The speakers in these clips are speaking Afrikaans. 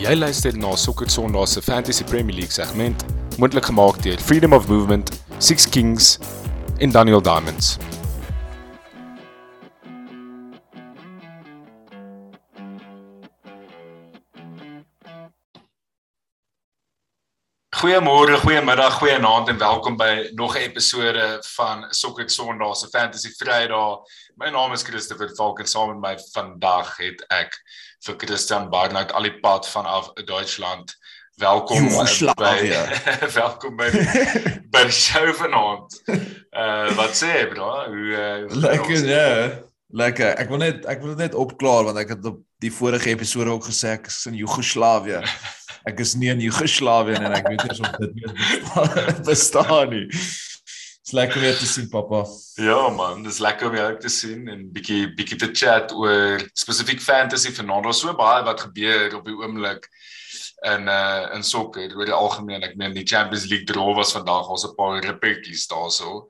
Jy luister na Sokker Sondag se Fantasy Premier League segment, moontlik gemaak deur Freedom of Movement, Six Kings en Daniel Diamonds. Goeiemôre, goeiemiddag, goeienaand en welkom by nog 'n episode van Sokker Sondag se Fantasy Vrydag. My naam is Christopher Falk en saam met my vandag het ek vir Christian Barnard al die pad vanaf Duitsland. Welkom by welkom by by die show vanaand. Uh wat sê bro? Hoe uh, lekker ja. Lekker. Ek wil net ek wil net opklaar want ek het op die vorige episode ook gesê ek is in Joegoslawië ek is nie in Joegoslawië en ek weet nie of dit meer bestaan nie. Dis lekker weer te sien pappa. Ja man, dis lekker om jou te sien en bietjie bietjie te chat oor spesifiek fantasy vanaand. Daar's so baie wat gebeur op die oomblik in uh in sokker oor die algemeen. Ek meen die Champions League draw was vandag. Ons 'n paar repetjies daarso.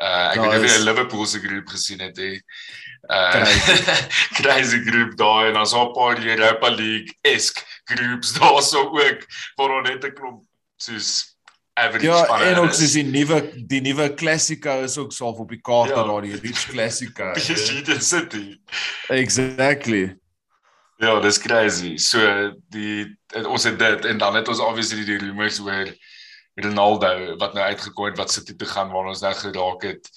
Uh ek het net 'n Liverpool se groep gesien het hè. Uh crazy groep daai en ons op 'n paar Europa League esk groups daarso ook waar ons net 'n klomp soos average Ja, en ook soos die nuwe die nuwe Classico is ook self op die kaart ja. daar die Rich Classico. City City. Exactly. Ja, dis crazy. So die ons het dit en dan het ons obviously die rumors oor Ronaldo wat nou uitgekom het wat City toe gaan waar ons nou geraak het.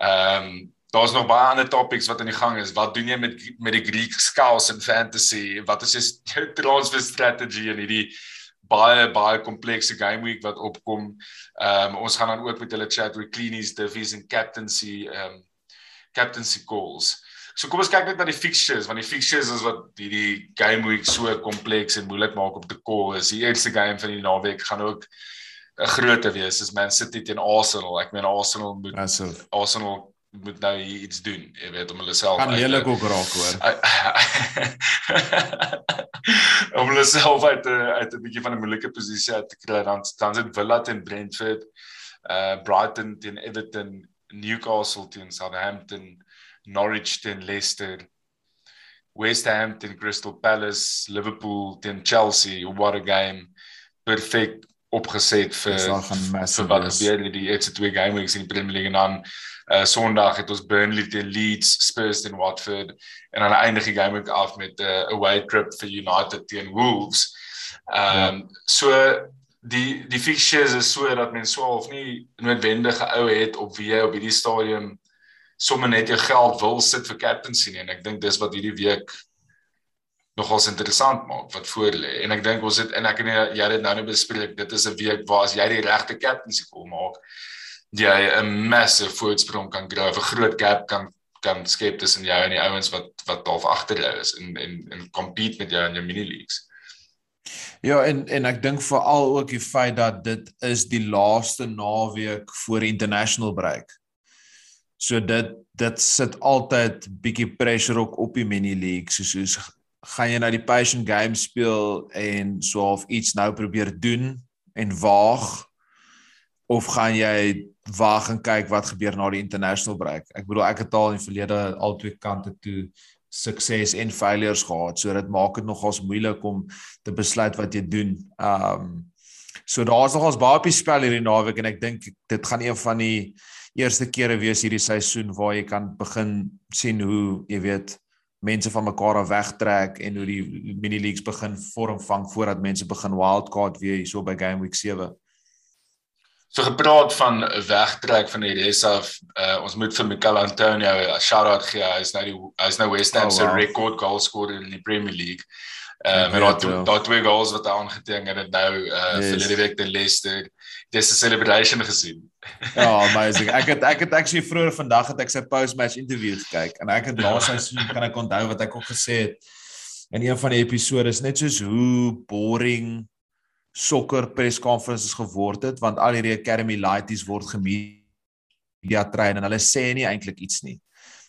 Ehm um, daar's nog baie ander topics wat aan die gang is. Wat doen jy met met die Greek scouts in fantasy? Wat is jou transfer strategy in hierdie baie baie komplekse game week wat opkom? Ehm um, ons gaan dan ook met hulle chat oor cleanies, divies en captaincy ehm um, captaincy calls. So kom ons kyk net na die fixtures want die fixtures is wat hierdie game week so kompleks en moeilik maak om te call. Is die eerste game van die naweek gaan ook 'n groot wees. Is Man City teen Arsenal. Ek meen Arsenal moet Massive. Arsenal moet nou iets doen, jy weet om hulle self kan heeltemal ook raak hoor. om hulle self uit 'n uit 'n bietjie van 'n moeilike posisie uit te kry dan dan sit Villa teen Brentford, uh Brighton teen Everton, Newcastle teen Southampton, Norwich teen Leicester. West Ham teen Crystal Palace, Liverpool teen Chelsea, what a game. Perfek opgeset vir vir wat gebeur in die eerste twee game weeks in die Premier League en dan uh Sondag het ons Burnley teen Leeds, Spurs teen Watford en dan eindig die game week af met 'n uh, away trip vir United teen Wolves. Ehm um, ja. so die die fixtures is so dat mense so of nie noodwendige ou het op wie op hierdie stadium sommer net jou geld wil sit vir captaincy nie en ek dink dis wat hierdie week nogals interessant maak wat voor lê en ek dink ons het en ek en jy het nou net bespreek dit is 'n week waar as jy die regte captaincy kom maak jy 'n massive voorsprong kan kry 'n groot gap kan kan skep tussen jou en die ouens wat wat half agter jou is en en en compete met jou in jou mini leagues Ja en en ek dink veral ook die feit dat dit is die laaste naweek voor international break. So dit dit sit altyd bietjie pressure ook op die mini league soos soos gaan jy nou die passion game speel en so of iets nou probeer doen en waag of gaan jy wag en kyk wat gebeur na die international break. Ek bedoel ek het al in die verlede al twee kante toe sukses en failures gehad. So dit maak dit nogals moeilik om te besluit wat jy doen. Um so daar's nogals baie op die spel hierdie naweek en ek dink dit gaan een van die eerste kere wees hierdie seisoen waar jy kan begin sien hoe jy weet mense van mekaar af wegtrek en hoe die mini leagues begin vorm vang voordat mense begin wildcard weer hierso by game week 7. So gepraat van wegtrek van die res af, uh, ons moet vir Mikel Antonio 'n shout-out gee. Hy is nou die hy is nou West Ham oh, se wow. record goal scorer in die Premier League. Ehm um, daar daar twee goals wat hy aangeteken het nou uh yes. vir die week teen Leicester. Dis 'n celebration gesien. Ja, oh, amazing. Ek het ek het actually vroeër vandag het ek sy post-match interview gekyk en ek het laas seisoen kan ek onthou wat ek ook gesê het in een van die episode is net soos hoe boring sokker press conferences geword het want al hierdie academy lighties word gemedia train en hulle sê nie eintlik iets nie.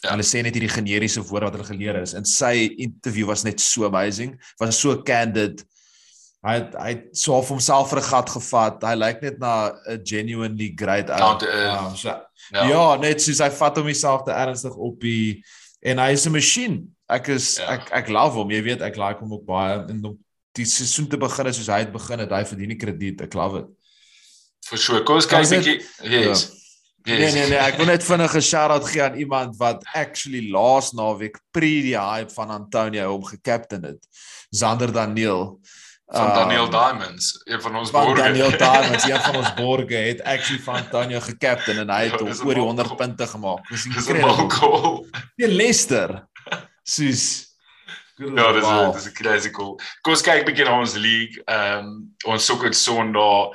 Ja. Hulle sê net hierdie generiese woorde wat hulle geleer is. En sy interview was net so amazing, was so candid. Hy het, hy het so vir homself vir 'n gat gevat. Hy lyk net na 'n genuinely great ou. Uh, so, ja. ja, net soos hy vat homself te ernstig op die en hy is 'n masjien. Ek is ja. ek ek love hom. Jy weet ek like hom ook baie en die seisoen te begin soos hy het begin het, hy verdien die krediet. Ek love dit. vir so. Kom ons kyk 'n bietjie. Yes. Nee Yes. nee nee, ek wil net vinnig 'n shout-out gee aan iemand wat actually laas naweek pre die hype van Antonio hom gekaptein het. Zander Daniel. Van Um, Daniel Diamonds, een van ons van borgers. Daniel Diamonds, een van ons borge het actually van Antonio gekaptein en hy het Ja, hom 'n oor die mal 100 goal. punte gemaak. Dis incredible. Die Leicester. Soos Ja, dis Wow. dis 'n crazy goal. Kom ons kyk bietjie na ons league. Ehm um, ons sokker Sondag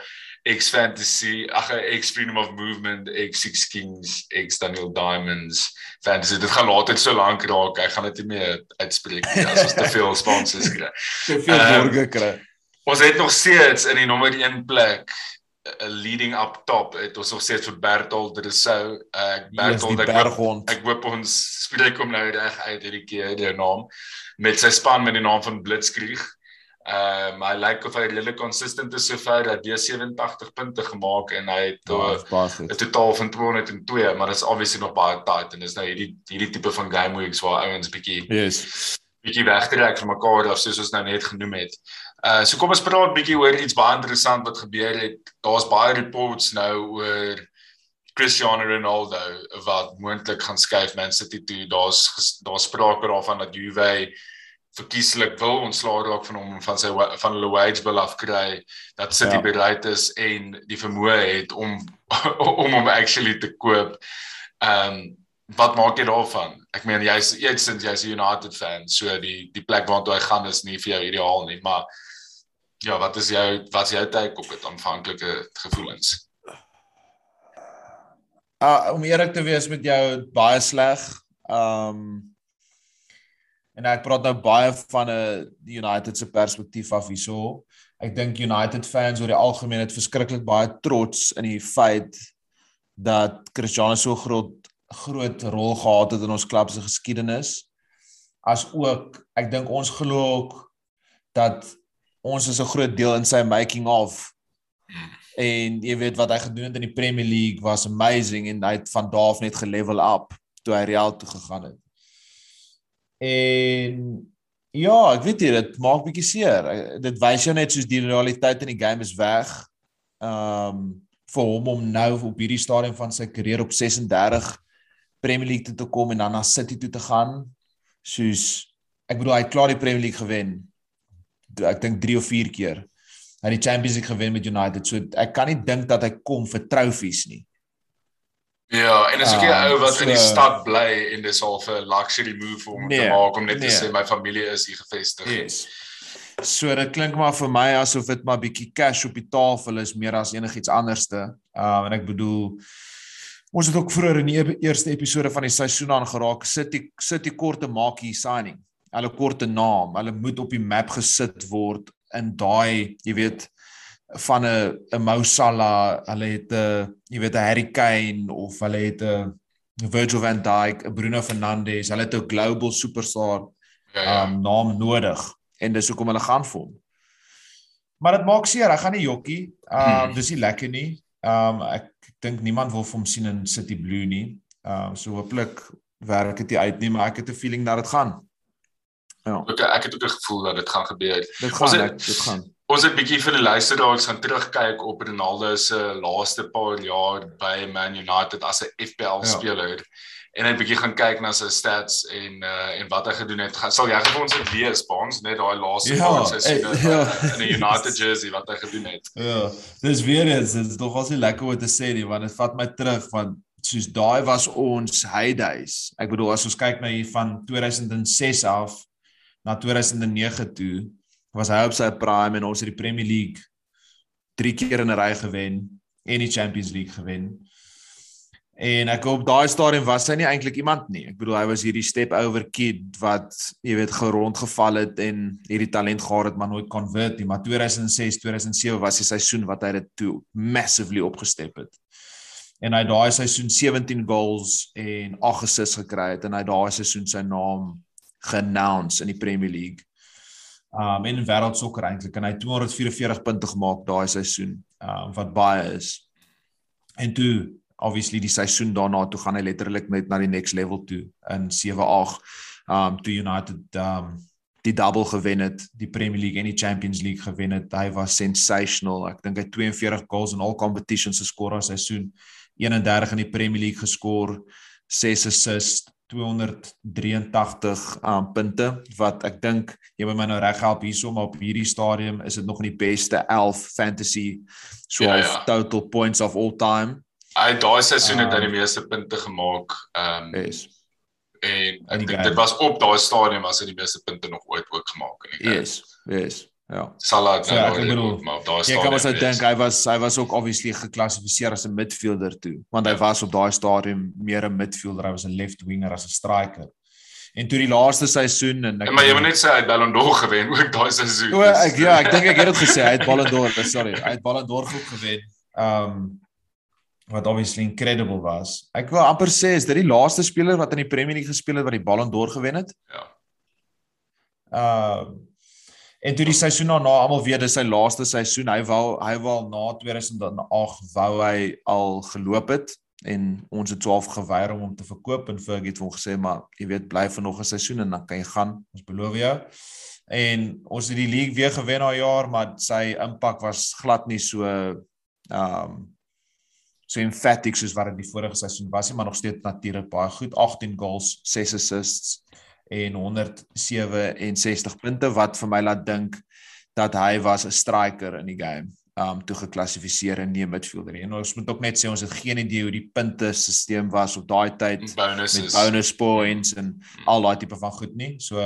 X Fantasy, ag X Freedom of Movement, X Six Kings, X Daniel Diamonds Fantasy. Dit gaan later so lank raak. Ek gaan dit nie meer uitspreek nie as ons te veel sponsors kry. te veel Ehm, borge kry. Ons het nog steeds in die nommer 1 plek 'n leading up top. Het ons nog steeds vir Bertold Rousseau. Ek is Bertold ek hoop-. Ek hoop ons spreek hom nou reg uit hierdie keer die naam met sy span met die naam van Blitzkrieg. Ehm um, hy lyk of hy redelik consistent is sover. Hy het weer 87 punte gemaak en hy het Ja, goed. 'n totaal van 202, maar dit is obviously nog baie tight en dis nou hierdie hierdie tipe van game weeks waar ouens bietjie Yes. bietjie wegtrek van mekaar af soos ons nou net genoem het. Uh so kom ons praat bietjie oor iets baie interessant wat gebeur het. Daar's baie reports nou oor Cristiano Ronaldo wat moontlik gaan skuif Man City toe. Daar's daar's sprake daarvan dat Juve verkieslik wil ontslaa raak van hom van sy van hulle wage bill afkry dat City Ja. bereid is en die vermoë het om om hom actually te koop. Ehm um, wat maak jy daarvan? Ek meen jy's jy's sinds jy's 'n United fan, so die die plek waartoe hy gaan is nie vir jou ideaal nie, maar ja, wat is jou wat is jou take op dit aanvanklike gevoelens? Uh om eerlik te wees met jou baie sleg. Um en ek praat nou baie van 'n United se perspektief af hierso. Ek dink United fans oor die algemeen het verskriklik baie trots in die feit dat Cristiano so groot groot rol gehad het in ons klub se geskiedenis. As ook ek dink ons glo ook dat ons is 'n groot deel in sy making of en jy weet wat hy gedoen het in die Premier League was amazing en hy het van daar af net gelevel up toe hy Real toe gegaan het. En ja, ek weet nie dit maak bietjie seer. Dit wys jou net soos die realiteit in die game is weg. Um vir hom om nou op hierdie stadium van sy karier op 36 Premier League toe te kom en dan na City toe te gaan. Soos ek bedoel hy het klaar die Premier League gewen. Ek dink 3 of 4 keer hy het die Champions League gewen met United. So ek kan nie dink dat hy kom vir trofees nie. Ja, en is ook 'n ou wat in die so- stad bly en dis al 'n luxury move vir hom Nee, te maak om net nee. te sê my familie is hier gevestig. Yes. So dit klink maar vir my asof dit maar bietjie cash op die tafel is meer as enigiets anderste. Um en ek bedoel ons het ook vroeër in die eerste episode van die seisoen aangeraak sit die sit die korte maak hier signing. Hulle korte naam, hulle moet op die map gesit word in daai, jy weet van 'n 'n Mo Salah, hulle het 'n jy weet 'n Harry Kane of hulle het 'n Virgil van Dijk, 'n Bruno Fernandes, hulle het 'n global superstar Ja, ja. um naam nodig en dis hoekom hulle gaan vir hom. Maar dit maak seer, hy gaan nie jokkie. Um Hmm. dis nie lekker nie. Um ek dink niemand wil vir hom sien in City Blue nie. Um so hooplik werk dit uit nie, maar ek het 'n feeling dat dit gaan. Ja, Ook, ek het ook 'n gevoel dat dit gaan gebeur. dit Ons gaan het- ek, dit gaan. Ons het bietjie vir die luisteraars gaan terugkyk op Ronaldo se laaste paar jaar by Man United as 'n FPL Ja. speler en hy het bietjie gaan kyk na sy stats en uh en wat hy gedoen het. Sal jy vir ons dit lees, Baans, net daai laaste Ja, paar seisoene eh, ja. in 'n United jersey wat hy gedoen het. Ja, dis weer eens, dit is nog as nie lekker om te sê nie, want dit vat my terug van soos daai was ons heydays. Ek bedoel as ons kyk na hier van 2006 af na 2009 toe, was hy op sy prime en ons het die Premier League 3 keer in 'n ry gewen en die Champions League gewen. En ek op daai stadium was hy nie eintlik iemand nie. Ek bedoel hy was hierdie step over kid wat jy weet gerondgeval het en hierdie talent gehad het maar nooit convert nie. Maar 2006, 2007 was die seisoen wat hy dit toe massively opgestep het. En hy daai seisoen 17 goals en 8 assists gekry het en hy daai seisoen sy naam geannounce in die Premier League. Um en in wêreldsokker eintlik en hy het 244 punte gemaak daai seisoen. Um wat baie is. En toe obviously die seisoen daarna toe gaan hy letterlik net na die next level toe in 7-8 um toe United um die double gewen het, die Premier League en die Champions League gewen het. Hy was sensational. Ek dink hy het 42 goals in al competitions geskor as seisoen. 31 in die Premier League geskor, 6 assists, 283 um, punte wat ek dink jy moet my nou reg help hiersom op hierdie stadium is dit nog in die beste 11 fantasy so ja, ja. total points of all time. Hy daai seisoen het hy die meeste punte gemaak. Ehm um, yes. En ek dink dit was op daai stadium as hy die meeste punte nog ooit ook gemaak het. Yes. Yes. Ja. Salah nou ja, bedoel, maar daar staan. Ek kan mos nou dink hy was hy was ook obviously geklassifiseer as 'n midfielder toe, want hy ja. was op daai stadium meer 'n midfielder, hy was 'n left winger as 'n striker. En toe die laaste seisoen en ek ja, Maar jy moet net sê hy het Ballon d'Or gewen ook daai seisoen. O, ek ja, ek dink ek het dit gesê, hy het Ballon d'Or, sorry, hy het Ballon d'Or goed gewen. Um wat obviously incredible was. Ek wil amper sê is dit die laaste speler wat in die Premier League gespeel het wat die Ballon d'Or gewen het? Ja. Uh En toe die seisoen daarna almal weet dis sy laaste seisoen. Hy wou hy wou na 2008 wou hy al geloop het en ons het 12 geweier om hom te verkoop en Fergie het hom gesê maar jy weet bly vir nog 'n seisoen en dan kan jy gaan. Ons beloof jou. En ons het die league weer gewen daai jaar, maar sy impak was glad nie so ehm um, so emphatic soos wat dit die vorige seisoen was nie, maar nog steeds natuurlik baie goed. 18 goals, 6 assists en 167 punte wat vir my laat dink dat hy was 'n striker in die game um toe geklassifiseer en nie 'n midfielder nie. En ons moet ook net sê ons het geen idee hoe die punte stelsel was op daai tyd Bonuses. met bonus points en mm. al daai tipe van goed nie. So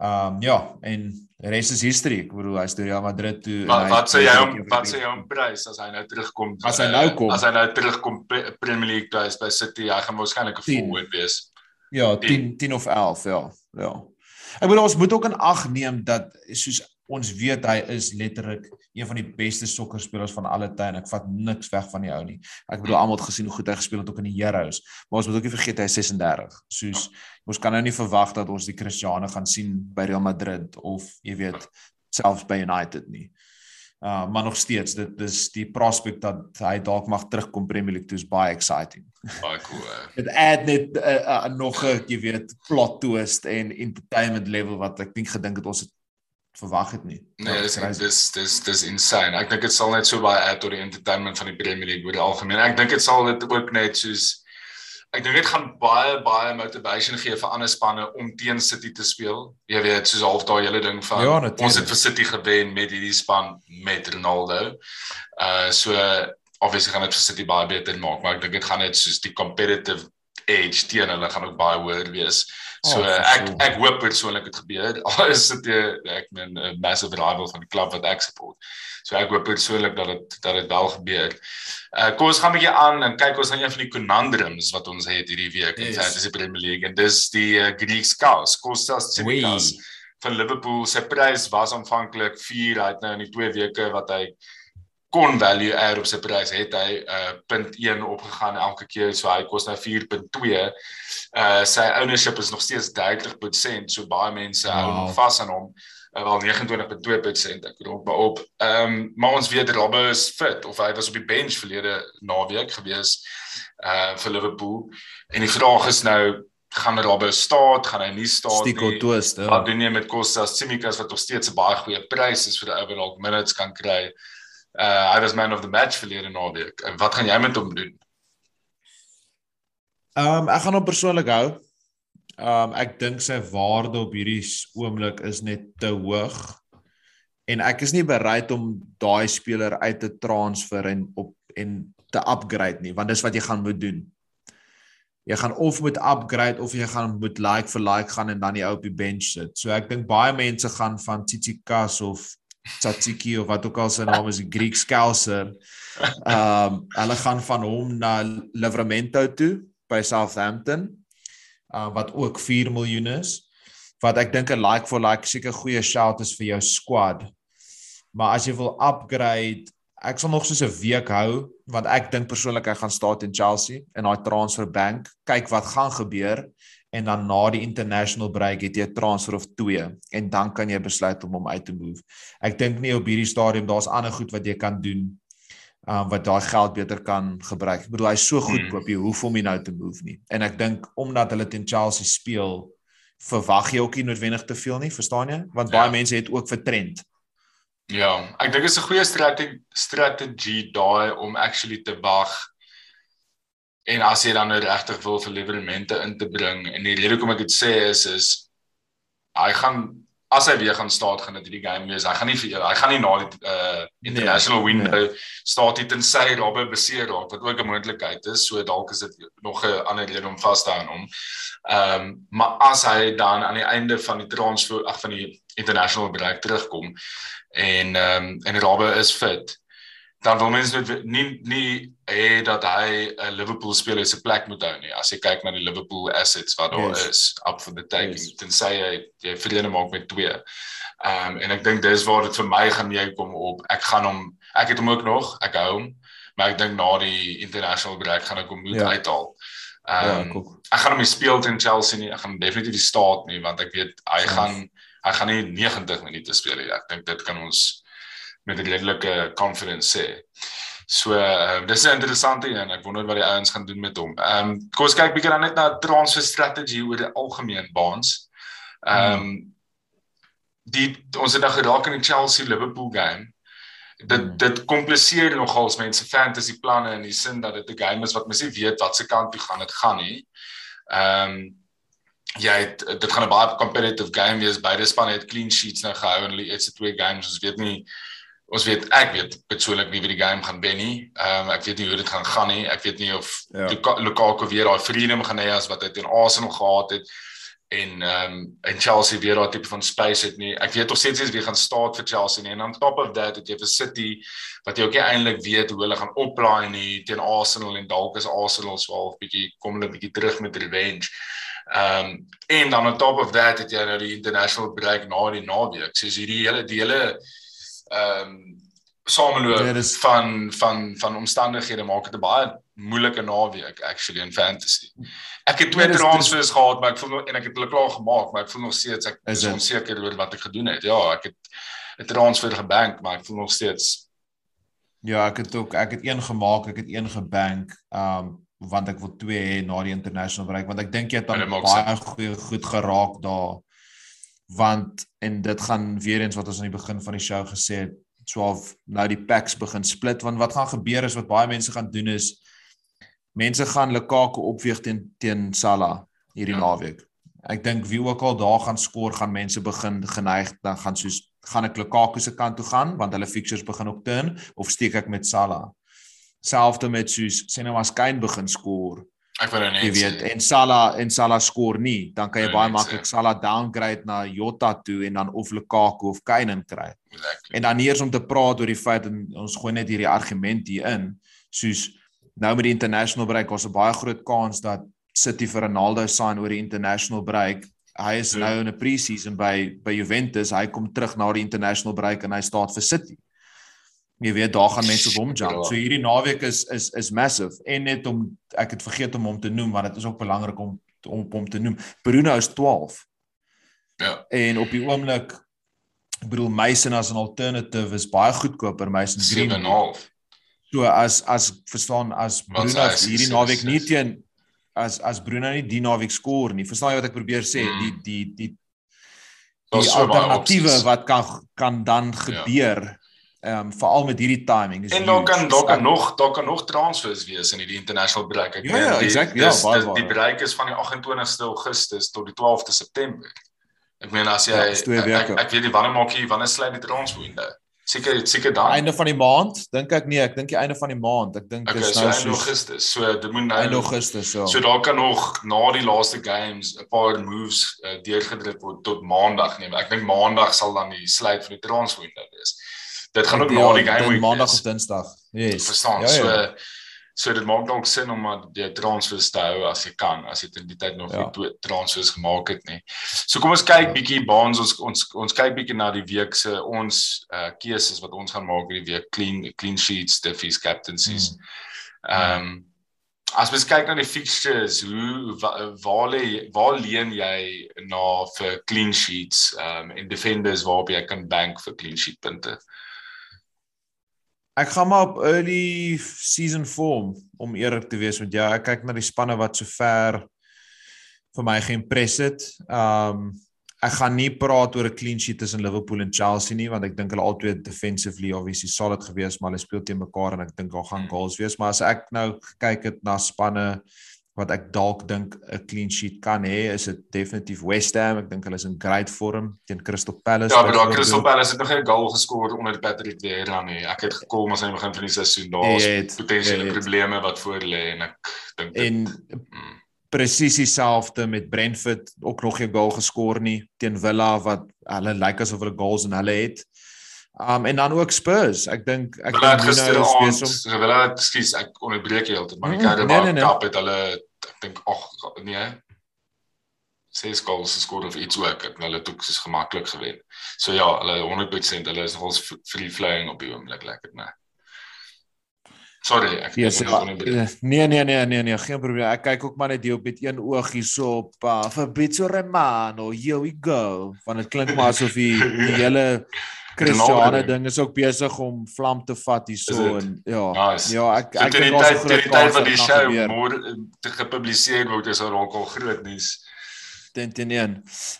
um ja, en res is history. Ek bedoel hy is deur Real Madrid toe wat, wat sê jy om wat sê jy om prys as hy nou terugkom? As hy nou kom. As hy nou terugkom Premier League toe by City, hy gaan waarskynlik 'n win wees. Ja, 10 10 of 11, ja. Ja. Ek bedoel ons moet ook in ag neem dat soos ons weet hy is letterlik een van die beste sokkerspelers van alle tye en ek vat niks weg van die ou nie. Ek bedoel almal het gesien hoe goed hy gespeel het ook in die Heroes, maar ons moet ook nie vergeet hy is 36. Soos ons kan nou nie verwag dat ons die Cristiano gaan sien by Real Madrid of jy weet selfs by United nie. Uh maar nog steeds dit dis die prospek dat hy dalk mag terugkom Premier League toe is baie exciting. Baie cool. Dit add net uh, uh, nog 'n jy weet plot twist en entertainment level wat ek dink gedink het ons het verwag het nie. Nee, dis dis dis dis insane. Ek dink dit sal net so baie add tot die entertainment van die Premier League oor die algemeen. Ek dink dit sal dit ook net soos ek dink dit gaan baie baie motivation gee vir ander spanne om teen City te speel. Jy weet, soos half daai hele ding van ja, ons het vir City gewen met hierdie span met Ronaldo. Uh so obviously gaan dit vir City baie beter maak, maar ek dink dit gaan net soos die competitive edge teen hulle gaan ook baie hoër wees. So oh, ek so. ek hoop persoonlik dit gebeur. Al is dit ek meen 'n massive rival van die klub wat ek support. So ek hoop persoonlik dat dit dat dit wel gebeur. Uh kom ons gaan 'n bietjie aan en kyk ons na een van die conundrums wat ons het hierdie week in yes. die Premier League en dis die uh, Greek Scouts, Kostas Tsitsipas van Liverpool. Sy prys was aanvanklik 4, hy het nou in die 2 weke wat hy kon value add op sy prys het hy uh punt 1 opgegaan elke keer so hy kos nou 4.2. Uh sy ownership is nog steeds 30%, so baie mense wow. hou nog vas aan hom. Uh, wel 29.2% ek bedoel maar op. Ehm um, maar ons weet Robbo is fit of hy was op die bench verlede naweek gewees uh vir Liverpool. En die vraag is nou gaan Robbo staat, gaan hy nie Stico nie? Toast, ja. Wat doen jy met Kostas Tsimikas wat nog steeds 'n baie goeie prys is vir die overall minutes kan kry? uh hy was man of the match verlede naweek. En wat gaan jy met hom doen? Ehm um, ek gaan hom persoonlik hou. Ehm um, ek dink sy waarde op hierdie oomblik is net te hoog. En ek is nie bereid om daai speler uit te transfer en op en te upgrade nie, want dis wat jy gaan moet doen. Jy gaan of moet upgrade of jy gaan moet like vir like gaan en dan die ou op die bench sit. So ek dink baie mense gaan van Tsitsikas of Tsatsiki of wat ook al sy naam is, die Greek Skelser. Ehm um, hulle gaan van hom na Livramento toe by Southampton. Uh wat ook 4 miljoen is. Wat ek dink 'n like for like seker goeie shout is vir jou squad. Maar as jy wil upgrade, ek sal nog so 'n week hou want ek dink persoonlik hy gaan staan in Chelsea in daai transfer bank. Kyk wat gaan gebeur en dan na die international break het jy 'n transfer of 2 en dan kan jy besluit om hom uit te move. Ek dink nie op hierdie stadium daar's ander goed wat jy kan doen um wat daai geld beter kan gebruik. Ek bedoel hy's so goed hmm. koop jy hoef hom nie nou te move nie. En ek dink omdat hulle teen Chelsea speel verwag jy ook nie noodwendig te veel nie, verstaan jy? Want baie Ja. mense het ook vir trend. Ja, ek dink dit is 'n goeie strategie strategie daai om actually te wag. En as jy dan nou regtig wil vir levermente in te bring en die rede hoekom ek dit sê is is hy gaan as hy weer gaan staat gaan dit hierdie game wees. Hy gaan nie vir hy gaan nie na die uh international Nee, window staat hy tensy Robbe beseer raak wat ook 'n moontlikheid is. So dalk is dit nog 'n ander rede om vas te hou aan hom. Ehm um, maar as hy dan aan die einde van die transfer ag van die international bereik terugkom en ehm um, en Robbe is fit dan wil mense net nie nie hê dat hy 'n Liverpool speler se plek moet hou nie. As jy kyk na die Liverpool assets wat daar Yes. is up for the taking, Yes. tensy jy jy vrede maak met twee. Ehm um, en ek dink dis waar dit vir my gaan neerkom op. Ek gaan hom ek het hom ook nog, ek hou hom, maar ek dink na die international break gaan ek hom moet Ja. uithaal. Ja, Ehm um, ook. ek gaan hom nie speel teen Chelsea nie. Ek gaan definitief nie staat nie want ek weet hy Self. gaan hy gaan nie 90 minute speel nie. Ek dink dit kan ons met 'n redelike confidence sê. So uh, dis 'n interessante een. Ek wonder wat die ouens gaan doen met hom. Ehm um, kom ons kyk bietjie dan net na transfer strategy oor die algemeen baans. Ehm um, die ons het nou geraak in die Chelsea Liverpool game. Dit Hmm. dit kompliseer nogals mense fantasy planne in die sin dat dit 'n game is wat mens nie weet wat se kant toe gaan dit gaan nie. Ehm um, jy het dit gaan 'n baie competitive game wees. Beide spanne het clean sheets nou gehou in hulle eerste twee games. Ons weet nie ons weet ek weet persoonlik nie wie die game gaan wen nie. Ehm um, ek weet nie hoe dit gaan gaan nie. Ek weet nie of Ja. Luka- Lukaku weer daai freedom gaan hê as wat hy teen Arsenal gehad het en ehm um, en Chelsea weer daai tipe van space het nie. Ek weet nog steeds nie wie gaan staan vir Chelsea nie. En on top of that het jy vir City wat jy ook nie eintlik weet hoe hulle gaan oplaai nie teen Arsenal en dalk is Arsenal so half bietjie kom hulle bietjie terug met revenge. Ehm um, en dan on top of that het jy nou die international break na die naweek. Soos hierdie hele die hele ehm um, sameloop Ja, dis- van van van omstandighede maak dit 'n baie moeilike naweek actually in fantasy. Ek het twee Ja, dis- transfers gehad, maar ek voel nog en ek het hulle klaar gemaak, maar ek voel nog steeds ek Is is onseker oor wat ek gedoen het. Ja, ek het 'n transfer gebank, maar ek voel nog steeds Ja, ek het ook ek het een gemaak, ek het een gebank, um want ek wil twee hê na die international break want ek dink jy het dan baie goeie goed geraak daar. Want en dit gaan weer eens wat ons aan die begin van die show gesê het, of nou die packs begin split want wat gaan gebeur is wat baie mense gaan doen is mense gaan Lukaku opweeg teen teen Salah hierdie Ja. naweek. Ek dink wie ook al daar gaan skoor, gaan mense begin geneig dan gaan soos gaan ek Lukaku se kant toe gaan want hulle fixtures begin ook turn of steek ek met Salah. Selfs met soos sê nou as Kane begin skoor, ek wil nou net jy weet, en Salah en Salah skoor nie, dan kan jy Ja, baie maklik. Salah downgrade na Jota toe en dan of Lukaku of Kane kry. exactly. En dan nie eers om te praat oor die feit en ons gooi net hierdie argument hier in, soos nou met die international break was 'n baie groot kans dat City vir Ronaldo sign oor die international break. Hy is Ja. nou in 'n pre-season by by Juventus. Hy kom terug na die international break en hy staan vir City. Jy weet daar gaan mense op hom jump. Ja. So hierdie naweek is is is massive en net om ek het vergeet om hom te noem want dit is ook belangrik om om hom te noem. Bruno is 12 Ja. en op die oomblik ek bedoel Mason as 'n alternative is baie goedkoper Mason Greenwood. 7.5. So as as verstaan as Bruno is hierdie naweek nie teen as as Bruno nie die naweek skoor nie. Verstaan jy wat ek probeer sê? Mm. Die die die die baie alternatiewe wat kan kan dan gebeur. Ehm um, veral met hierdie timing is En daar kan daar kan nog daar kan nog transfers wees in hierdie international break. Ek Ja, ja, exactly, ja, baie dis- Die break is van die 28ste Augustus tot die 12de September. Ek meen as jy Ja, dis twee ek, ek, ek weet nie wanneer maak jy wanneer sluit die transfer window. Seker seker dan. einde van die maand, dink ek nee, ek dink die einde van die maand. Ek dink okay, dis so nou soos Augustus. So dit moet nou einde Augustus so. So daar kan nog na die laaste games 'n paar moves uh, deurgedruk word tot maandag neem. Ek dink maandag sal dan die sluit van die transfer window wees. Dit gaan ook na die game week maandag of dinsdag. Yes. Verstaan. Ja, So ja. so dit maak dalk sin om maar die transfers te hou as jy kan, as jy in die tyd nog Ja. nie twee transfers gemaak het nie. So kom ons kyk bietjie baans ons ons ons kyk bietjie na die week se ons uh keuses wat ons gaan maak hierdie week clean clean sheets, defees, captaincies. Hmm. Ehm um, as mens kyk na die fixtures, hoe wa, waar lê waar leen jy na vir clean sheets ehm um, en defenders waarop jy kan bank vir clean sheet punte? Ek gaan maar op early season form om eerlik te wees met jou. Ek kyk na die spanne wat so ver vir my geïmpres het. Um ek gaan nie praat oor 'n clean sheet tussen Liverpool en Chelsea nie want ek dink hulle albei defensively obviously solid gewees maar hulle speel teen mekaar en ek dink daar gaan goals wees maar as ek nou kyk het na spanne wat ek dalk dink 'n clean sheet kan hê is dit definitief West Ham ek dink hulle is in great vorm teen Crystal Palace Ja, maar daar Crystal Palace het nog 'n goal geskoor onder Patrick Vieira nie. Ek het gekom as hy begin van die seisoen daar is potensiële probleme wat voor lê en ek dink en mm presies dieselfde met Brentford ook nog nie goal geskoor nie teen Villa wat hulle lyk like asof hulle goals in hulle het. Um en dan ook Spurs. Ek dink ek dink gister is besig om Villa skus ek onderbreek heeltemal maar die Carabao mm, nee, nee, nee. Cup het hulle ek dink ag nee ses goals geskoor of iets ook en hulle het ook soos gemaklik gewen. So ja, hulle 100% hulle is nogals free flying op die oomblik lekker, né? Sorry, ek yes, ja, nee nee nee nee nee, geen probleem. Ek kyk ook maar net die op met een oog hierso op uh, Fabrizio Romano. Here we go. Van dit klink maar asof die, die hele Cristiano ding is ook besig om vlam te vat hierso en ja. Nice. Ja, ek ek dink die tyd die tyd van die show môre te gepubliseer word is al al groot nuus. Dink dit nie.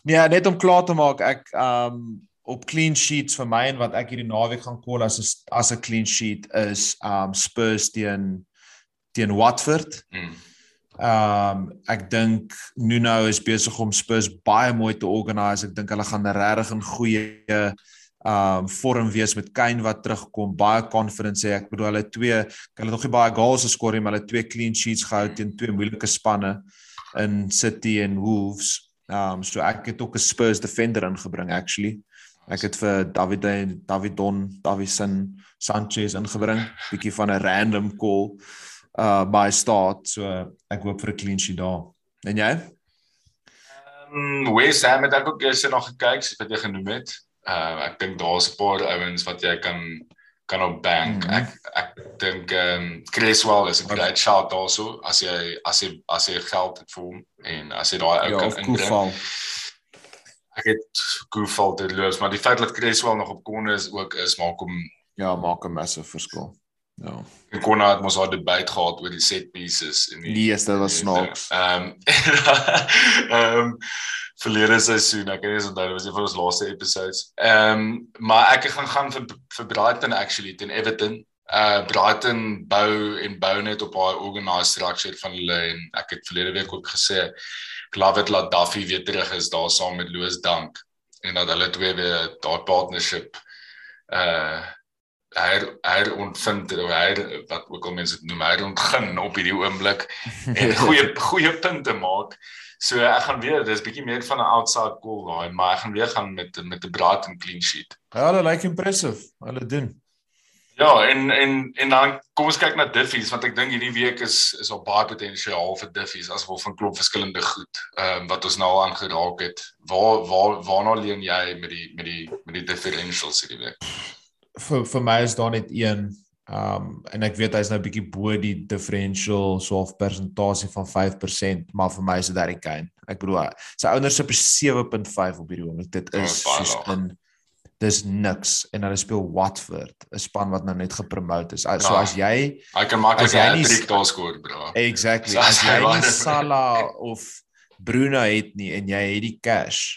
Nee, net om klaar te maak, ek um op clean sheets vir my en wat ek hierdie naweek gaan call as as 'n clean sheet is um Spurs teen teen Watford. Mm. Um ek dink Nuno is besig om Spurs baie mooi te organise. Ek dink hulle gaan regtig in goeie um vorm wees met Kane wat terugkom, baie confidence hê. Ek bedoel hulle twee, hulle het nog nie baie goals geskor nie, maar hulle twee clean sheets gehou teen twee moeilike spanne in City en Wolves. Um so ek het ook 'n Spurs defender ingebring actually. Ek het vir David David Don Davison Sanchez ingebring, bietjie van 'n random call uh by start. So ek hoop vir 'n clean sheet daar. En jy? Ehm um, Wes Ham het ek ook eers nog gekyk, wat jy genoem het. Uh ek dink daar's 'n paar ouens wat jy kan kan op bank. Mm -hmm. Ek ek dink ehm um, Creswell is 'n great shot also as jy as jy as jy geld het vir hom en as jy daai ou ja, kan inbring ek het te los, maar die feit dat Creswell nog op korner is ook is maak hom ja, maak 'n massive verskil. Ja. En Konna het mos die byt gehad oor die set pieces en die Nee, dit was snaaks. Ehm ehm verlede seisoen, ek weet nie onthou dit was een van ons laaste episodes. Ehm um, maar ek gaan gaan vir vir Brighton actually teen Everton. Uh Brighton bou en bou net op haar organized structure van hulle en ek het verlede week ook gesê Glavit laat Duffy weer terug is daar saam met Loos Dank en dat hulle twee weer daai partnership uh hy hy ontvind of hy wat ook al mense dit noem hy ontgin op hierdie oomblik en goeie goeie punte maak. So ek gaan weer dis bietjie meer van 'n outside goal daai, maar ek gaan weer gaan met met 'n braat en clean sheet. Ja, hulle lyk impressive. Hulle doen. Ja, en en en dan kom ons kyk na Diffies want ek dink hierdie week is is al baie potensiaal vir Diffies as wel van klop verskillende goed. Ehm um, wat ons nou al aangeraak het. Waar waar waarna leen jy met die met die met die differentials hierdie week? Vir vir my is daar net een ehm um, en ek weet hy's nou 'n bietjie bo die differential so of persentasie van 5%, maar vir my is dit Harry Kane. Ek bedoel sy ownership is 7.5 op hierdie oomblik. Dit is oh, soos in dis niks en hulle speel Watford, 'n span wat nou net gepromote is. So ja, as jy I can maklik 'n trick daar skoor, bro. Exactly. So as jy nie Salah of Bruno het nie en jy het die cash,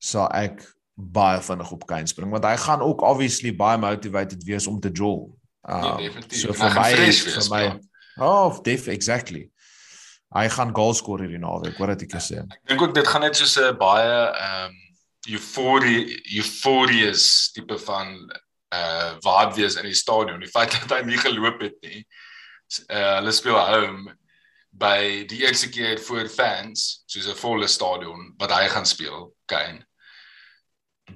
sal ek baie vinnig op Kane spring want hy gaan ook obviously baie motivated wees om te jol. Uh, nee, so vir my vir my Oh, def exactly. Hy gaan goal skoor hierdie naweek, wat het ek gesê? Ek dink ook dit gaan net soos 'n baie ehm um, euforie euforious tipe van uh vibe wees in die stadion. Die feit dat hy nie geloop het nie. Uh hulle speel home by die eerste keer voor fans, soos 'n volle stadion wat hy gaan speel, Kane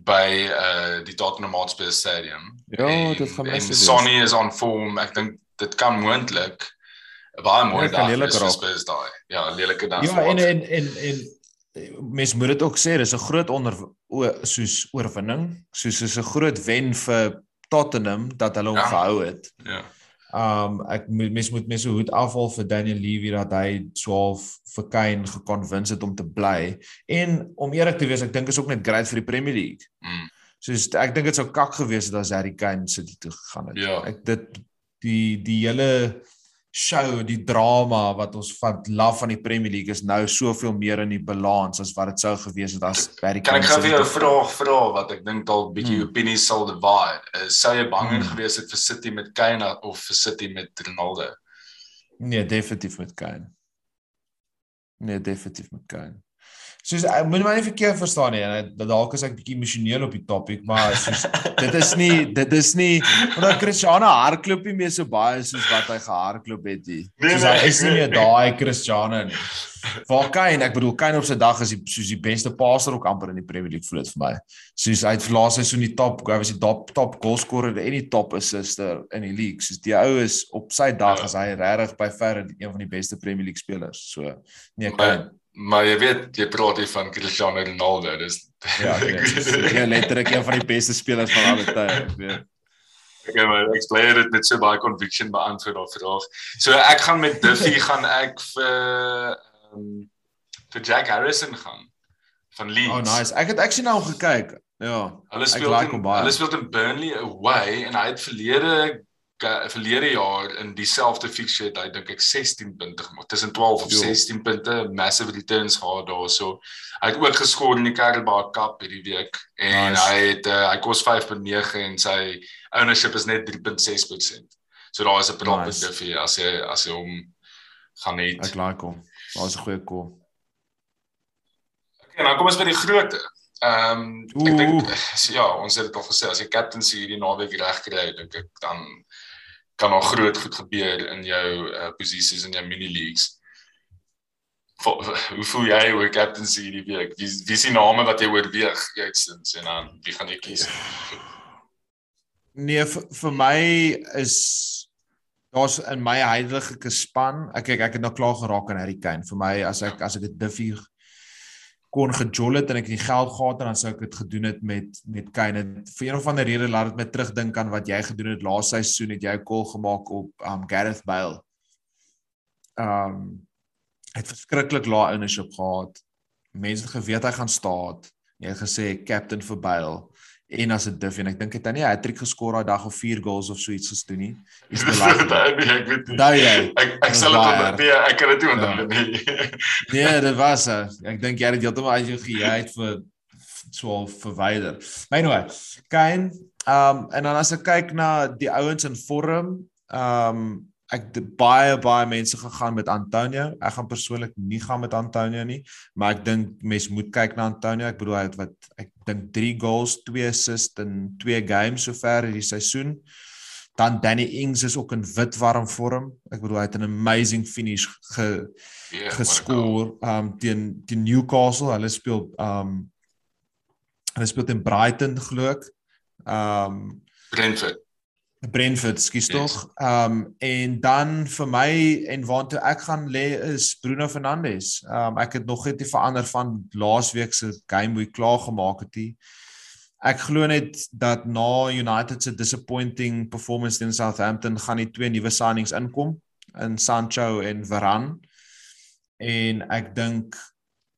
by uh die Tottenham Hotspur Stadium. Ja, en, dit gaan mens. Sonny is on form. Ek dink dit kan moontlik baie mooi ja, daar is vir Spurs daai. Ja, lelike dan. Ja, en en en en mens moet dit ook sê dis 'n groot onder o, soos oorwinning soos is 'n groot wen vir Tottenham dat hulle hom ja. gehou het. Ja. Um ek mens moet mens hoed afval vir Daniel Levy dat hy swaalf vir Kane gekonvince het om te bly en om eerlik te wees ek dink is ook net great vir die Premier League. Mm. Soos ek dink dit sou kak gewees het as Harry Kane City toe gegaan het. Ja. Ek dit die die hele show, die drama wat ons van love van die Premier League is nou soveel meer in die balans as wat dit sou gewees het as Barry Kan ek gou vir jou 'n vraag vra wat ek dink dalk bietjie hmm. opinies sal divide. Is sou jy bang hmm. gewees het vir City met Kane of vir City met Ronaldo? Nee, definitief met Kane. Nee, definitief met Kane. Soos ek moet my nie verkeerd verstaan nie. Dalk is ek bietjie emosioneel op die topik, maar soos dit is nie dit is nie omdat Cristiano hardloop nie meer so baie soos wat hy gehardloop het nie. Nee, soos hy nee, is nie meer daai Cristiano nie. Vir Kane, ek bedoel Kane op sy dag is hy soos die beste passer ook amper in die Premier League voel dit vir my. Soos hy het hy so in die top, hy was die top top goalscorer en die top assister in die league. Soos die ou is op sy dag ja. is hy regtig by ver een van die beste Premier League spelers. So nee, Kane. Maar, jy weet, jy praat hier van Cristiano Ronaldo, dis ja, ja, letterlik een van die beste spelers van alle tye, weet. Ek gaan maar explain dit met so baie conviction beantwoord daardie vraag. So ek gaan met Duffy gaan ek vir um, vir Jack Harrison gaan van Leeds. Oh nice. Ek het ek sien nou gekyk. Ja. Hulle speel like in, hulle speel in Burnley away en hy het verlede verlede jaar in dieselfde fixture het hy dink ek 16 punte gemaak. Tussen 12 of 16 jo. punte, massive returns gehad daarso. Hy het ook geskoor in die Carabao Cup hierdie week en nice. hy het uh, hy kos 5.9 en sy ownership is net 3.6%. So daar is 'n prop nice. Duffy as jy as jy hom gaan net. Ek like hom. Daar's 'n goeie call. Okay, nou kom ons by die grootte. Ehm um, ek dink ja, ons het dit al gesê as jy captaincy hierdie naweek reg kry, dink ek dan kan nog groot goed gebeur in jou uh, posisies in jou mini leagues. Hoe voel jy oor captaincy hierdie week? Wie wie is die name wat jy oorweeg eerstens en dan wie gaan jy kies? Nee, vir, my is daar's in my huidige span. Ek kyk ek het nou klaar geraak aan Harry Kane. Vir my as ek as ek dit Duffy kon gejol het en ek het die geld gehad en dan sou ek dit gedoen het met met Kane. Vir een of ander rede laat dit my terugdink aan wat jy gedoen het laaste seisoen het jy 'n call gemaak op um Gareth Bale. Um het verskriklik lae ownership gehad. Mense het geweet hy gaan staan. Jy het gesê captain vir Bale en as 'n diff en ek dink het hy nie 'n hattrick geskor daai dag of 4 goals of so iets gedoen nie. Is belangrik. nee, ek weet nie. Daai jy. Ek ek sal dit. Nee, ek kan dit nie onthou ja. nie. nee, dit was hy. Ek dink jy het heeltemal as jy gehyt vir so verwyder. Maar nou, kein ehm um, en dan as ek kyk na die ouens in vorm, ehm um, ek baie baie mense gegaan met Antonio. Ek gaan persoonlik nie gaan met Antonio nie, maar ek dink mens moet kyk na Antonio. Ek bedoel hy het wat ek dink 3 goals, 2 assists in 2 games sover hierdie seisoen. Dan Danny Ings is ook in wit warm vorm. Ek bedoel hy het 'n amazing finish ge yeah, ja, geskoor um teen teen Newcastle. Hulle speel um hulle speel teen Brighton glo ek. Um Brentford. Brentford, skus tog. Ehm um, en dan vir my en waartoe ek gaan lê is Bruno Fernandes. Ehm um, ek het nog net nie verander van laasweek se game hoe klaar gemaak het hy. Ek glo net dat na United se disappointing performance teen Southampton gaan die twee nuwe signings inkom in Sancho en Varane. En ek dink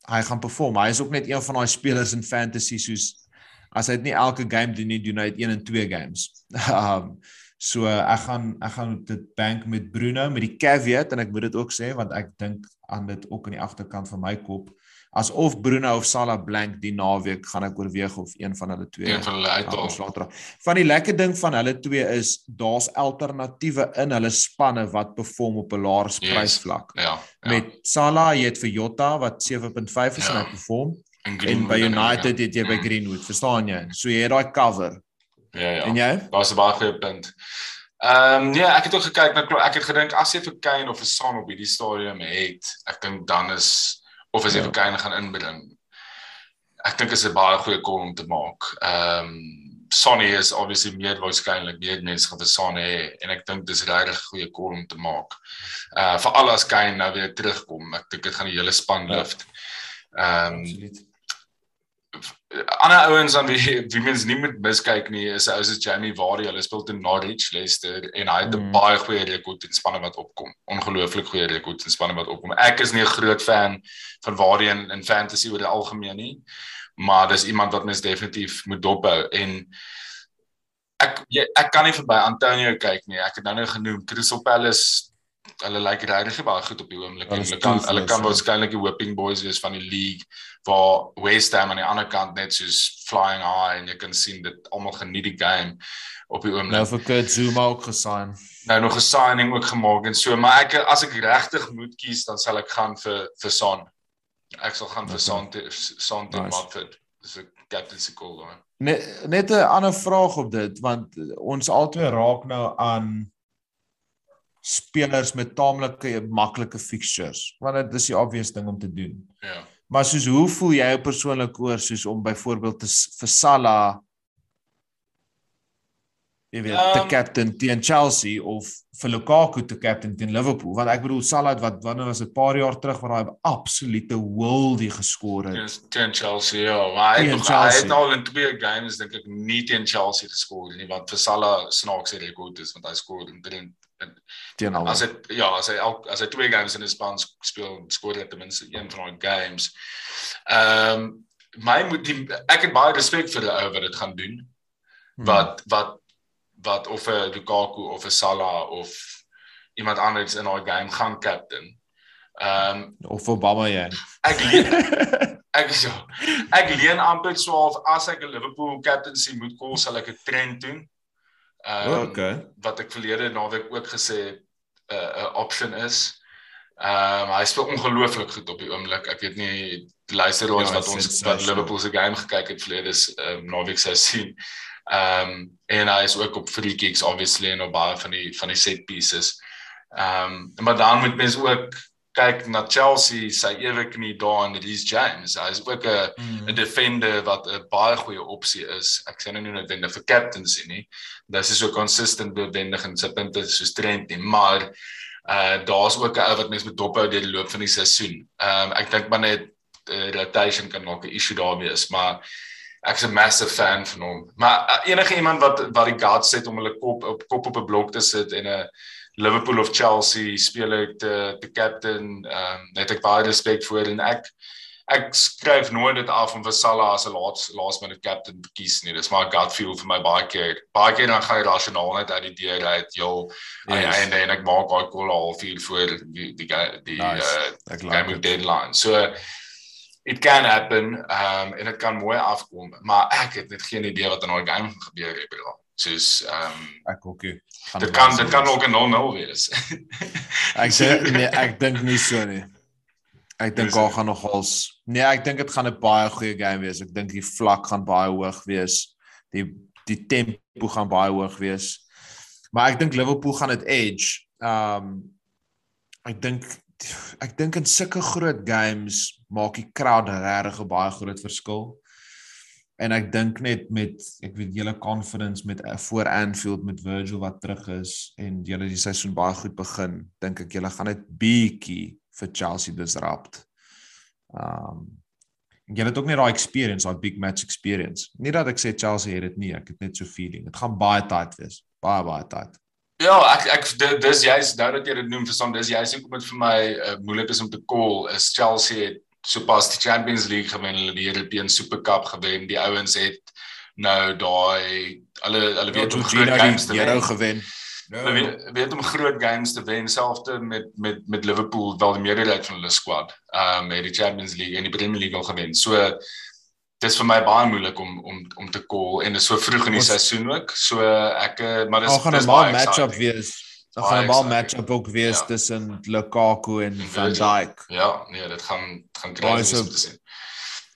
hy gaan perform. Hy is ook net een van daai spelers in fantasy soos as hy dit nie elke game doen nie, doen hy dit een en twee games. um so ek gaan ek gaan dit bank met Bruno met die caveat en ek moet dit ook sê want ek dink aan dit ook in die agterkant van my kop asof Bruno of Salah blank die naweek gaan ek oorweeg of een van hulle twee een van hulle uithaal. Van die lekker ding van hulle twee is daar's alternatiewe in hulle spanne wat perform op 'n laer prysvlak. Yes, ja, ja. Met Salah jy het vir Jota wat 7.5 is ja. en hy perform en, en by United het jy by mm. Greenwood, verstaan jy? So jy het daai cover. Ja ja. En jy? Daar's 'n baie goeie punt. Ehm um, nee, ek het ook gekyk na ek het gedink as jy vir Kane of vir Son op hierdie stadium het, ek dink dan is of as jy ja. vir Kane gaan inbring. Ek dink is 'n baie goeie call om te maak. Ehm um, Sonny is obviously meer waarskynlik meer mense gaan vir Son hê en ek dink dis regtig 'n goeie call om te maak. Uh vir al as Kane nou weer terugkom, ek dink dit gaan die hele span ja. lift. Ehm um, ander ouens dan wie wie mens nie moet miskyk nie is ou se Jamie Vardy hulle speel teen Norwich Leicester en hy het 'n mm. baie goeie rekord in spanne wat opkom. Ongelooflik goeie rekord in spanne wat opkom. Ek is nie 'n groot fan van Vardy in, in fantasy oor die algemeen nie maar dis iemand wat mens definitief moet dophou. En ek jy, ek kan nie verby Antonio kyk nie. Ek het nou nou genoem Crystal Palace hulle lyk like regtig baie goed op die oomblik. Is Hulle kan hulle kan ja. waarskynlik die whipping boys wees van die league waar West Ham aan die ander kant net soos flying high en jy kan sien dit almal geniet die game op die oomblik. Nou vir Kurt Zuma ook gesign. nou nog 'n signing ook gemaak en so, maar ek as ek regtig moet kies, dan sal ek gaan vir vir Son. Ek sal gaan vir Okay. Son Son Nice. nice. Watford. Dis 'n captain se call daai. Net net 'n ander vraag op dit want ons albei raak nou aan spelers met taamlike maklike fixtures. Want dit is die obvious ding om te doen. Ja. Maar soos hoe voel jy persoonlik oor soos om byvoorbeeld te vir Salah jy weet um, te Ehm, captain teen Chelsea of vir Lukaku te captain teen Liverpool want ek bedoel Salah het wat wanneer was dit 'n paar jaar terug waar hy absolute worldie geskor het. Teen teen Chelsea ja, maar hy het, nog- hy Chelsea. het al in twee games dink ek nie teen Chelsea geskor nie, want vir Salah snaakse rekord is want hy skoor in teen al. as hy ja, as hy elk as hy twee games in 'n span speel, skoor hy ten minste een van daai games. Ehm um, my moet die, ek het baie respek vir die ou wat dit gaan doen. Hmm. wat wat wat of 'n Lukaku of 'n Salah of iemand anders in daai game gaan captain. Ehm um, of Obama jy. ek leen ek ja. Ek leen amper so of as ek 'n Liverpool captaincy moet call sal ek 'n trend doen. Ehm um, okay. wat ek verlede naweek ook gesê het 'n uh, 'n option is. Ehm um, hy speel ongelooflik goed op die oomblik. Ek weet nie die luisteraars Ja, wat ons wat. Liverpool se game gekyk het verlede is ehm um, naweek sou sien. Ehm um, en hy is ook op free kicks obviously en op baie van die van die set pieces. Ehm um, maar dan moet mens ook kyk na Chelsea sy ewe knie daar in Reece James. Hy is ook 'n Mm. 'n defender wat 'n baie goeie opsie is. Ek sê nou nie noodwendig vir captaincy nie. Dis is so consistent bewendig en sy punte is so trend nie, maar uh daar's ook 'n ou wat mense moet dophou deur die loop van die seisoen. Ehm um, ek dink maar net uh, rotation kan dalk 'n issue daar wees, maar ek's 'n massive fan van hom. Maar uh, enige iemand wat wat die guts het om hulle kop op kop op 'n blok te sit en 'n Liverpool of Chelsea speler te te captain, ehm um, net ek baie respek vir en ek ek skryf nooit dit af om vir Salah as 'n laas laas minute captain te kies nie. Dis maar gut feel vir my baie keer. Baie keer dan gaan jy rasionaal net uit die deur uit, joh, Yes. en ek maak daai call al vier voor die die die, Nice. uh, Ek game like it. deadline. So it can happen um en dit kan mooi afkom, maar ek het net geen idee wat in daai game gebeur het bro. Soos um Ek. Gaan dit kan dit kan ook 'n 0-0 wees. Ek sê nee, ek dink nie so nie. Ek dink daar gaan nogals Nee, ek dink dit gaan 'n baie goeie game wees. Ek dink die vlak gaan baie hoog wees. Die die tempo gaan baie hoog wees. Maar ek dink Liverpool gaan dit edge. Um ek dink ek dink in sulke groot games maak die crowd regtig 'n baie groot verskil. En ek dink net met ek weet julle confidence met uh, voor Anfield met Virgil wat terug is en julle die seisoen baie goed begin, dink ek julle gaan net bietjie vir Chelsea disrupt. Um en julle het ook net daai experience, daai big match experience. Nie dat ek sê Chelsea het dit nie, ek het net so feeling. Dit gaan baie tight wees. Baie baie tight. Ja, ek ek di- dis juist nou dat jy dit noem verstaan, dis juist hoekom dit vir my uh, moeilik is om te call is Chelsea het sopas die Champions League gewen, hulle die European Super Cup gewen. Die ouens het nou daai hulle hulle weet om groot games te wen. gewen. Hulle weet, weet om groot games te wen, selfs met met met Liverpool wel die meerderheid van hulle squad. Ehm um, het die Champions League en die Premier League al gewen. So dis vir my baie moeilik om om om te call en dis so vroeg in die Ons- seisoen ook. So ek eh, maar dis 'n baie matchup wees. Baie gaan 'n exciting. matchup ook wees Ja. tussen Lukaku en Van Virgil. Dijk. Ja, nee, dit gaan gaan Baie crazy so- wees te sien.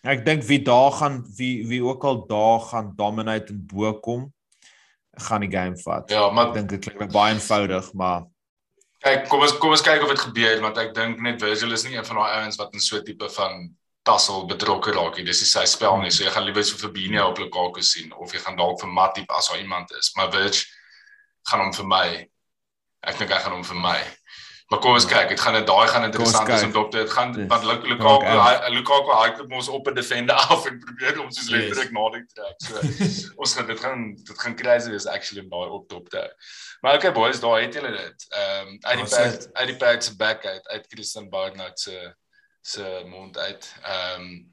Ek dink wie daar gaan wie wie ook al daar gaan dominate en bo kom, gaan die game vat. Ja, maar Ek dink dit klink baie eenvoudig, maar Kyk, kom ons kom ons kyk of dit gebeur want ek dink net Virgil is nie een van daai ouens wat in so 'n tipe van tassel betrokke raak nie. Dis nie sy spel nie. So jy gaan liewer so vir Fabinho op Lukaku sien of jy gaan dalk vir Matip as daar iemand is. Maar Virg gaan hom vir my. Ek dink hy gaan hom vir my. Maar kom ons Ja. kyk, dit gaan dit daai gaan interessant is om dop te dit gaan want Luk- ook Lukaku uit. hy- Lukaku hy het ons op 'n defender af en probeer hom soos Yes. letterlik nader trek. So ons gaan dit gaan dit gaan crazy wees actually om daai op top te hou. Maar okay boys, daar het julle dit. Ehm um, uit die pad uit die pad se back uit uit Christian Barnard se se mond uit. Ehm um,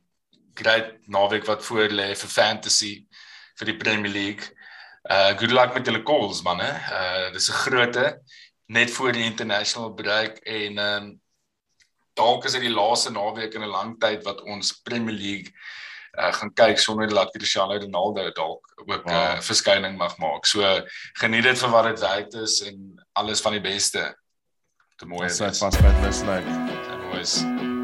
great naweek wat voor lê vir fantasy vir die Premier League. Uh good luck met julle calls man hè. Uh dis 'n groote net voor die international break en ehm um, dalk is dit die laaste naweek in 'n lang tyd wat ons Premier League uh, gaan kyk sonder dat Cristiano Ronaldo dalk ook 'n wow. uh, verskyning mag maak. So geniet dit vir wat dit werd is en alles van die beste. Te mooi. Ons sê vas by Westlake. Te mooi.